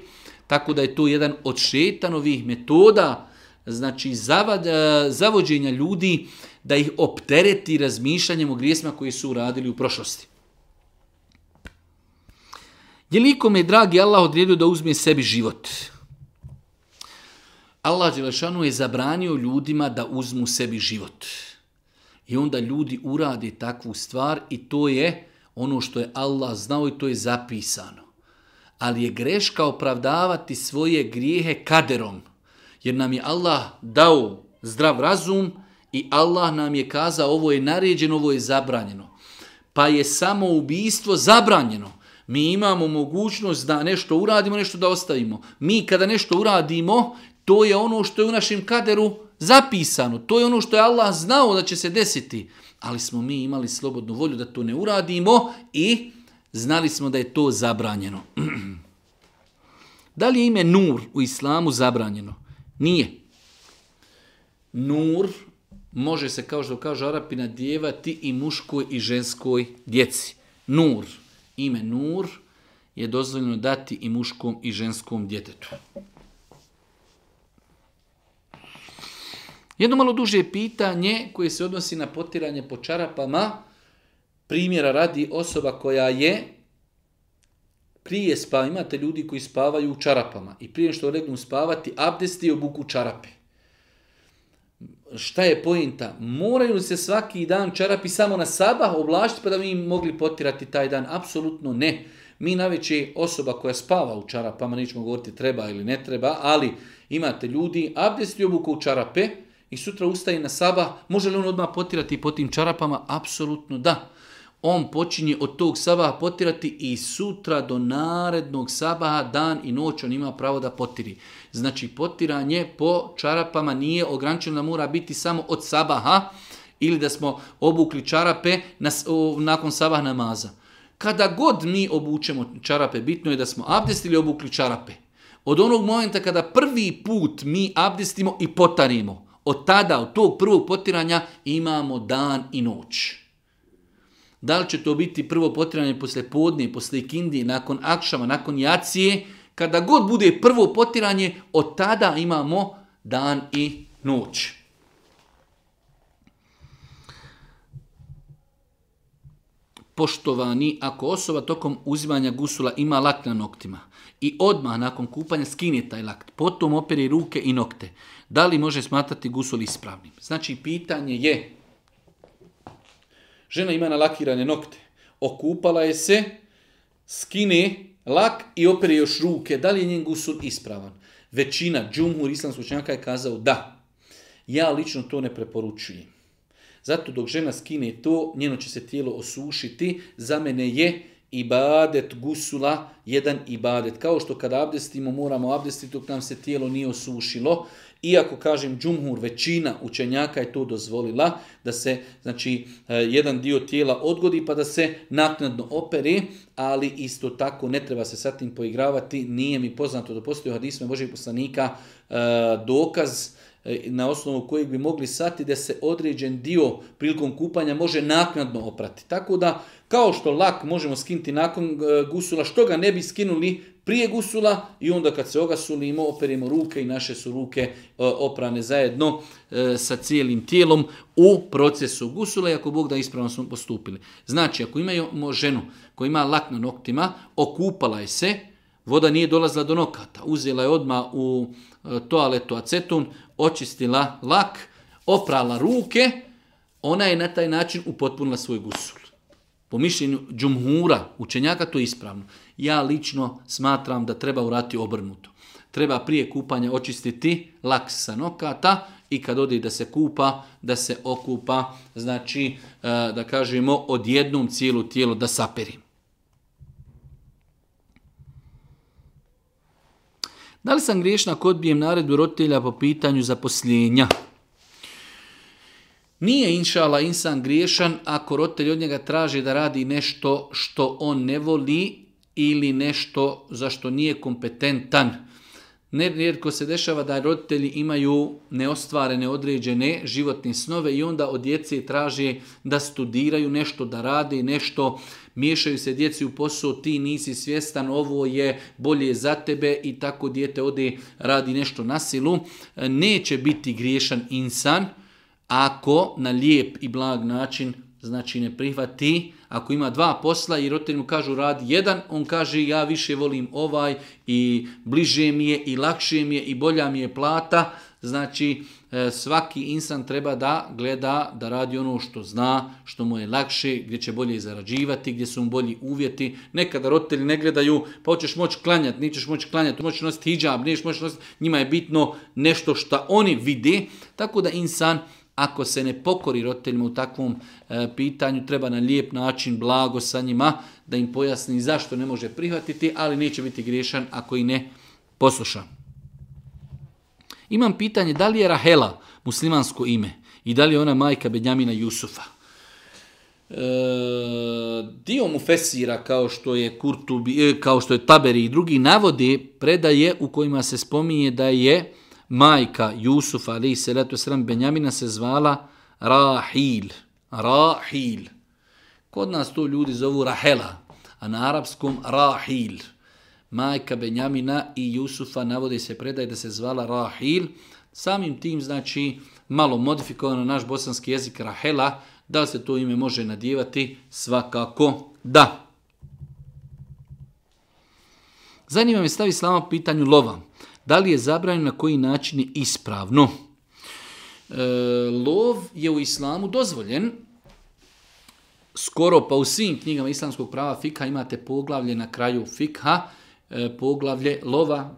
Tako da je to jedan od šetanovih metoda znači eh, zavođenja ljudi da ih optereti razmišljanjem o grijesima koje su uradili u prošlosti. Je li ikome, dragi Allah, odredio da uzme sebi život? Allah Đelešanu je zabranio ljudima da uzmu sebi život. I onda ljudi urade takvu stvar i to je ono što je Allah znao i to je zapisano. Ali je greška opravdavati svoje grijehe kaderom. Jer nam je Allah dao zdrav razum i Allah nam je kazao ovo je naređeno, ovo je zabranjeno. Pa je samo ubijstvo zabranjeno. Mi imamo mogućnost da nešto uradimo, nešto da ostavimo. Mi kada nešto uradimo To je ono što je u našem kaderu zapisano. To je ono što je Allah znao da će se desiti. Ali smo mi imali slobodnu volju da to ne uradimo i znali smo da je to zabranjeno. da li je ime Nur u islamu zabranjeno? Nije. Nur može se, kao što kaže Arapi, nadjevati i muškoj i ženskoj djeci. Nur, ime Nur, je dozvoljeno dati i muškom i ženskom djetetu. Jedno malo duže pitanje koje se odnosi na potiranje po čarapama, primjera radi osoba koja je prije spava, imate ljudi koji spavaju u čarapama i prije što legnu spavati, abdesti obuku čarape. Šta je pojenta? Moraju li se svaki dan čarapi samo na sabah oblašiti pa da mi mogli potirati taj dan? Apsolutno ne. Mi najveće osoba koja spava u čarapama, nećemo govoriti treba ili ne treba, ali imate ljudi, abdesti obuku u čarape, i sutra ustaje na saba, može li on odmah potirati po tim čarapama? Apsolutno da. On počinje od tog sabaha potirati i sutra do narednog sabaha dan i noć on ima pravo da potiri. Znači potiranje po čarapama nije ograničeno da mora biti samo od sabaha ili da smo obukli čarape nas, o, nakon sabah namaza. Kada god mi obučemo čarape, bitno je da smo abdestili obukli čarape. Od onog momenta kada prvi put mi abdestimo i potarimo – od tada, od tog prvog potiranja, imamo dan i noć. Da li će to biti prvo potiranje posle podne, posle kindije, nakon akšama, nakon jacije, kada god bude prvo potiranje, od tada imamo dan i noć. Noć. poštovani, ako osoba tokom uzimanja gusula ima lak na noktima i odmah nakon kupanja skine taj lakt, potom opere ruke i nokte, da li može smatrati gusul ispravnim? Znači, pitanje je, žena ima nalakirane nokte, okupala je se, skine lak i opere još ruke, da li je njen gusul ispravan? Većina džumhur islamskoj čenjaka je kazao da. Ja lično to ne preporučujem. Zato dok žena skine to, njeno će se tijelo osušiti, za mene je ibadet gusula, jedan ibadet. Kao što kada abdestimo, moramo abdestiti dok nam se tijelo nije osušilo. Iako, kažem, džumhur, većina učenjaka je to dozvolila, da se, znači, e, jedan dio tijela odgodi pa da se naknadno operi, ali isto tako ne treba se sa tim poigravati. Nije mi poznato da postoji u hadisme Božih poslanika e, dokaz, E, na osnovu kojeg bi mogli sati da se određen dio prilikom kupanja može naknadno oprati. Tako da, kao što lak možemo skinti nakon e, gusula, što ga ne bi skinuli prije gusula i onda kad se ogasulimo, operimo ruke i naše su ruke e, oprane zajedno sa cijelim tijelom u procesu gusula i ako Bog da ispravno smo postupili. Znači, ako imamo ženu koja ima lak na noktima, okupala je se, voda nije dolazila do nokata, uzela je odma u toaletu aceton, očistila lak, oprala ruke, ona je na taj način upotpunila svoj gusul. Po mišljenju džumhura, učenjaka, to je ispravno. Ja lično smatram da treba urati obrnuto. Treba prije kupanja očistiti lak sa nokata i kad ode da se kupa, da se okupa, znači, eh, da kažemo, odjednom cijelu tijelo da saperimo. Da li sam griješna ako odbijem naredbu roditelja po pitanju zaposljenja? Nije inšala insan griješan ako roditelj od njega traži da radi nešto što on ne voli ili nešto za što nije kompetentan. Nerijedko se dešava da roditelji imaju neostvarene određene životne snove i onda od djece traže da studiraju nešto, da rade nešto, miješaju se djeci u posao, ti nisi svjestan, ovo je bolje za tebe i tako djete ode radi nešto na silu. E, neće biti griješan insan ako na lijep i blag način znači ne prihvati Ako ima dva posla i roditelj mu kažu radi jedan, on kaže ja više volim ovaj i bliže mi je i lakše mi je i bolja mi je plata, znači uh, E, svaki insan treba da gleda, da radi ono što zna, što mu je lakše, gdje će bolje zarađivati, gdje su mu bolji uvjeti. Nekada roditelji ne gledaju, pa hoćeš moći klanjati, nećeš moći klanjati, moći nositi hijab, nećeš moći nositi, njima je bitno nešto što oni vide. Tako da insan, ako se ne pokori roditeljima u takvom e, pitanju, treba na lijep način blago sa njima da im pojasni zašto ne može prihvatiti, ali neće biti griješan ako i ne poslušam. Imam pitanje, da li je Rahela muslimansko ime i da li je ona majka Benjamina Jusufa? E, dio mu fesira kao što je Kurtubi, e, kao što je Taberi i drugi navodi predaje u kojima se spominje da je majka Jusufa ali se leto sram Benjamina se zvala Rahil. Rahil. Kod nas to ljudi zovu Rahela, a na arapskom Rahil. Rahil majka Benjamina i Jusufa, navode se predaj da se zvala Rahil, samim tim znači malo modifikovano naš bosanski jezik Rahela, da se to ime može nadjevati, svakako da. Zanima me stavi slama pitanju lova. Da li je zabranjeno na koji način ispravno? E, lov je u islamu dozvoljen, skoro pa u svim knjigama islamskog prava fikha imate poglavlje na kraju fikha, E, poglavlje lova.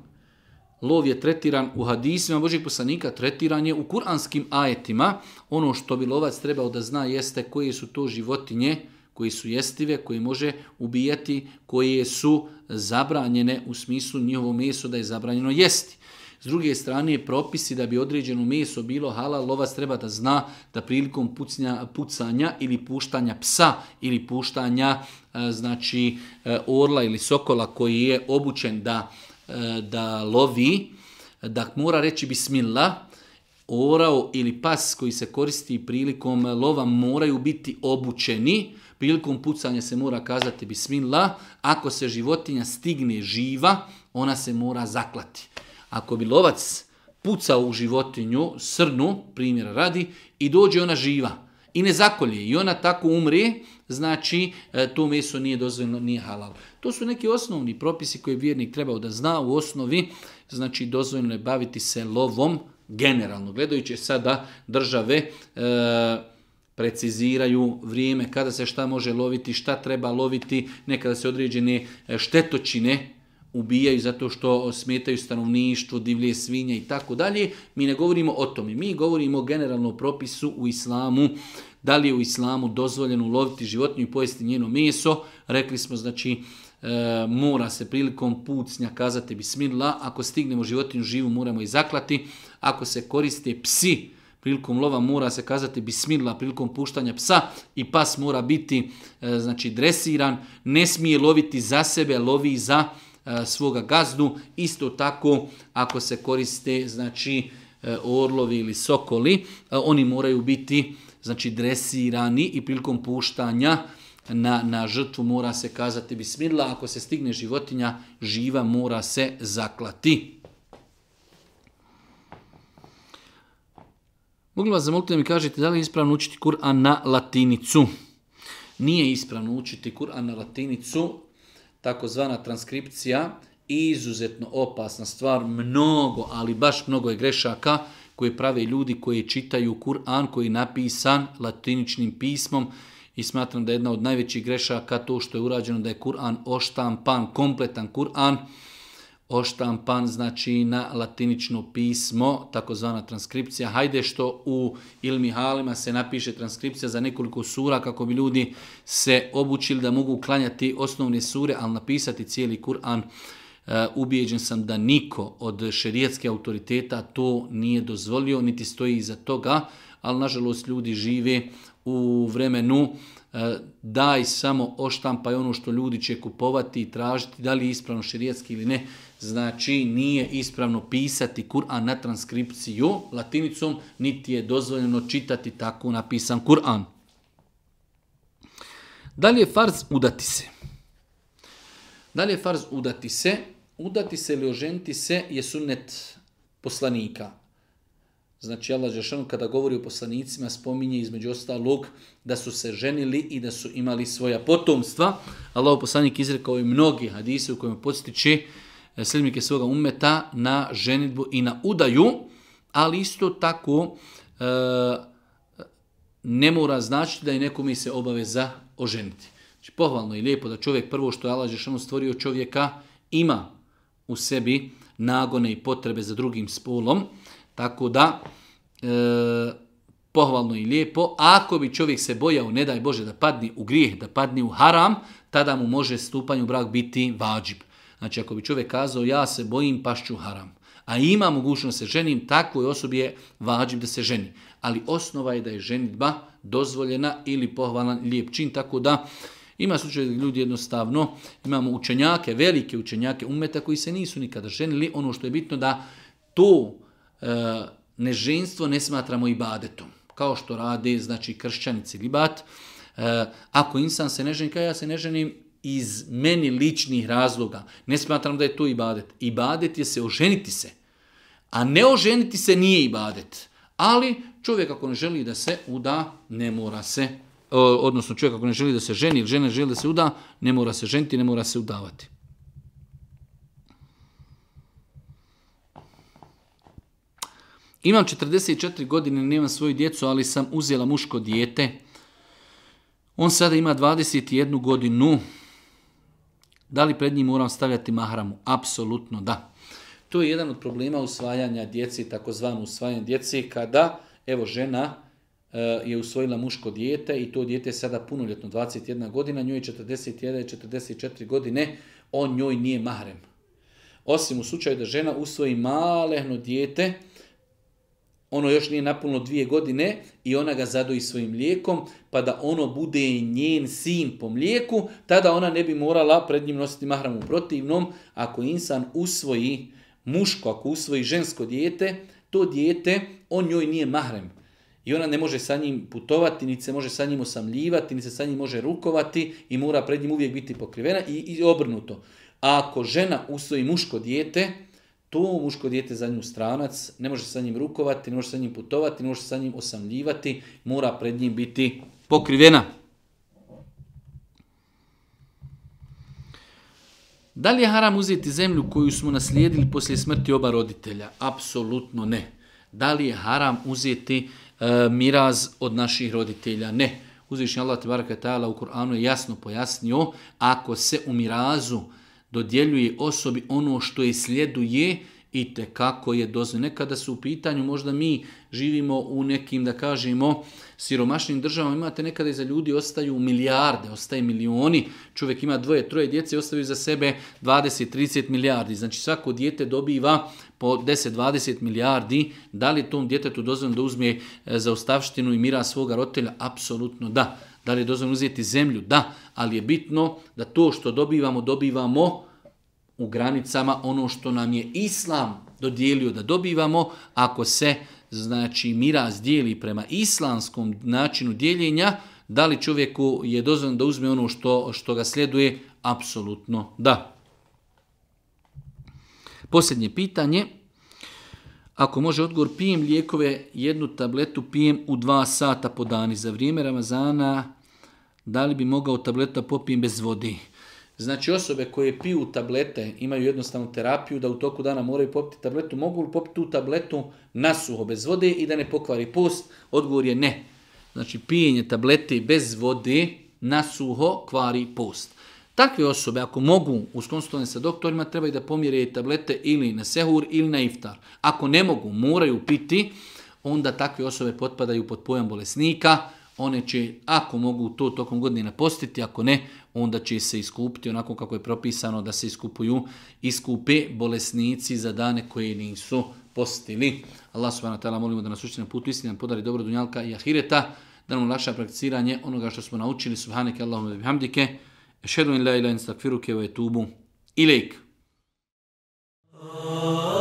Lov je tretiran u hadisima Božih poslanika, tretiran je u kuranskim ajetima. Ono što bi lovac trebao da zna jeste koje su to životinje koje su jestive, koje može ubijati, koje su zabranjene u smislu njihovo meso da je zabranjeno jesti. S druge strane, propisi da bi određeno meso bilo halal, lovac treba da zna da prilikom pucnja, pucanja ili puštanja psa ili puštanja e, znači e, orla ili sokola koji je obučen da, e, da lovi, da mora reći bismila, orao ili pas koji se koristi prilikom lova moraju biti obučeni, prilikom pucanja se mora kazati bismila, ako se životinja stigne živa, ona se mora zaklati. Ako bi lovac pucao u životinju srnu, primjer radi, i dođe ona živa i ne zakolje i ona tako umri, znači e, to meso nije dozvoljeno, nije halal. To su neki osnovni propisi koje vjernik trebao da zna u osnovi, znači dozvoljeno je baviti se lovom generalno. Gledajući sada države e, preciziraju vrijeme kada se šta može loviti, šta treba loviti, nekada se određene e, štetočine ubijaju zato što smetaju stanovništvo, divlje svinje i tako dalje. Mi ne govorimo o tome. Mi govorimo generalno o propisu u islamu. Da li je u islamu dozvoljeno loviti životinju i pojesti njeno meso? Rekli smo, znači, e, mora se prilikom pucnja kazati bismillah. Ako stignemo životinju živu, moramo i zaklati. Ako se koriste psi prilikom lova, mora se kazati bismillah. Prilikom puštanja psa i pas mora biti e, znači dresiran. Ne smije loviti za sebe, lovi za E, svoga gazdu. Isto tako, ako se koriste znači e, orlovi ili sokoli, e, oni moraju biti znači dresirani i prilikom puštanja na, na žrtvu mora se kazati bismidla, ako se stigne životinja, živa mora se zaklati. Mogli vas zamoliti da mi kažete da li je ispravno učiti Kur'an na latinicu? Nije ispravno učiti Kur'an na latinicu, takozvana transkripcija izuzetno opasna stvar, mnogo, ali baš mnogo je grešaka koje prave ljudi koji čitaju Kur'an koji je napisan latiničnim pismom i smatram da je jedna od najvećih grešaka to što je urađeno da je Kur'an oštampan, kompletan Kur'an, oštampan, znači na latinično pismo, takozvana transkripcija. Hajde što u Ilmi Halima se napiše transkripcija za nekoliko sura kako bi ljudi se obučili da mogu klanjati osnovne sure, ali napisati cijeli Kur'an. Eh, ubijeđen sam da niko od šerijetske autoriteta to nije dozvolio, niti stoji iza toga, ali nažalost ljudi žive u vremenu eh, daj samo oštampaj ono što ljudi će kupovati i tražiti, da li je ispravno širijetski ili ne, Znači, nije ispravno pisati Kur'an na transkripciju latinicom, niti je dozvoljeno čitati tako napisan Kur'an. Dalje je farz udati se. Dalje je farz udati se. Udati se ili oženiti se je sunnet poslanika. Znači, Allah Žešanu kada govori o poslanicima spominje između ostalog da su se ženili i da su imali svoja potomstva. Allah poslanik izrekao i mnogi hadise u kojima postiče sljedbenike svoga umeta na ženitbu i na udaju, ali isto tako e, ne mora značiti da je nekome se obaveza oženiti. Znači, pohvalno i lijepo da čovjek prvo što je Allah Žešanu stvorio čovjeka ima u sebi nagone i potrebe za drugim spolom, tako da e, pohvalno i lijepo, ako bi čovjek se bojao, ne daj Bože, da padni u grijeh, da padni u haram, tada mu može stupanju brak biti vađib. Znači, ako bi čovjek kazao, ja se bojim pašću haram, a ima mogućnost se ženim, takvoj osobi je vađim da se ženi. Ali osnova je da je ženitba dozvoljena ili pohvalan lijep čin, tako da ima slučaj da ljudi jednostavno, imamo učenjake, velike učenjake umeta koji se nisu nikada ženili, ono što je bitno da to e, neženstvo ne smatramo i badetom, kao što rade znači kršćanici libat, E, ako insan se ne ženi, kao ja se ne ženim, iz meni ličnih razloga. Ne smatram da je to ibadet. Ibadet je se oženiti se. A ne oženiti se nije ibadet. Ali čovjek ako ne želi da se uda, ne mora se. O, odnosno čovjek ako ne želi da se ženi ili žena želi da se uda, ne mora se ženiti, ne mora se udavati. Imam 44 godine, nemam svoju djecu, ali sam uzela muško dijete. On sada ima 21 godinu. Da li pred njim moram stavljati mahramu? Apsolutno da. To je jedan od problema usvajanja djeci, takozvano usvajanje djeci, kada evo žena e, je usvojila muško dijete i to dijete je sada punoljetno, 21 godina, njoj je 41, 44 godine, on njoj nije mahrem. Osim u slučaju da žena usvoji malehno dijete, ono još nije napunilo dvije godine i ona ga zadoji svojim mlijekom, pa da ono bude njen sin po mlijeku, tada ona ne bi morala pred njim nositi mahram u protivnom. Ako insan usvoji muško, ako usvoji žensko dijete, to dijete, on njoj nije mahrem. I ona ne može sa njim putovati, ni se može sa njim osamljivati, ni se sa njim može rukovati i mora pred njim uvijek biti pokrivena i, i obrnuto. A ako žena usvoji muško dijete, to muško dijete za nju stranac, ne može sa njim rukovati, ne može sa njim putovati, ne može sa njim osamljivati, mora pred njim biti pokrivena. Da li je haram uzeti zemlju koju smo naslijedili poslije smrti oba roditelja? Apsolutno ne. Da li je haram uzeti e, miraz od naših roditelja? Ne. Uzvišnji Allah u Kur'anu je jasno pojasnio, ako se u mirazu, dodjeljuje osobi ono što je slijeduje i te kako je dozvoljeno. Nekada su u pitanju, možda mi živimo u nekim, da kažemo, siromašnim državama, imate nekada i za ljudi ostaju milijarde, ostaje milioni, čovjek ima dvoje, troje djece i ostavaju za sebe 20-30 milijardi. Znači svako dijete dobiva po 10-20 milijardi, da li tom djetetu dozvoljeno da uzme e, zaustavštinu i mira svoga roditelja? Apsolutno da. Da li je dozvoljeno uzeti zemlju? Da. Ali je bitno da to što dobivamo, dobivamo u granicama ono što nam je islam dodijelio da dobivamo, ako se znači miras dijeli prema islamskom načinu dijeljenja, da li čovjeku je dozvan da uzme ono što, što ga sljeduje? Apsolutno da. Posljednje pitanje, ako može odgovor, pijem lijekove, jednu tabletu pijem u dva sata po dani za vrijeme Ramazana, da li bi mogao tableta popijem bez vodi? Znači osobe koje piju tablete, imaju jednostavnu terapiju, da u toku dana moraju popiti tabletu, mogu li popiti tu tabletu nasuho bez vode i da ne pokvari post? Odgovor je ne. Znači pijenje tablete bez vode nasuho kvari post. Takve osobe, ako mogu uz konsultovanje sa doktorima, trebaju da pomjere tablete ili na sehur ili na iftar. Ako ne mogu, moraju piti, onda takve osobe potpadaju pod pojam bolesnika, one će, ako mogu, to tokom godine napostiti, ako ne, onda će se iskupiti onako kako je propisano da se iskupuju, iskupe bolesnici za dane koje nisu postili. Allah subhanahu wa ta'ala molimo da nas učite na putu istinu, da nam podari dobro dunjalka i ahireta, da nam lakša prakticiranje onoga što smo naučili, subhanike Allahumma i bihamdike, Ešhedu in la ilaha illa entestagfiruke ve etubu ilejk. Oh.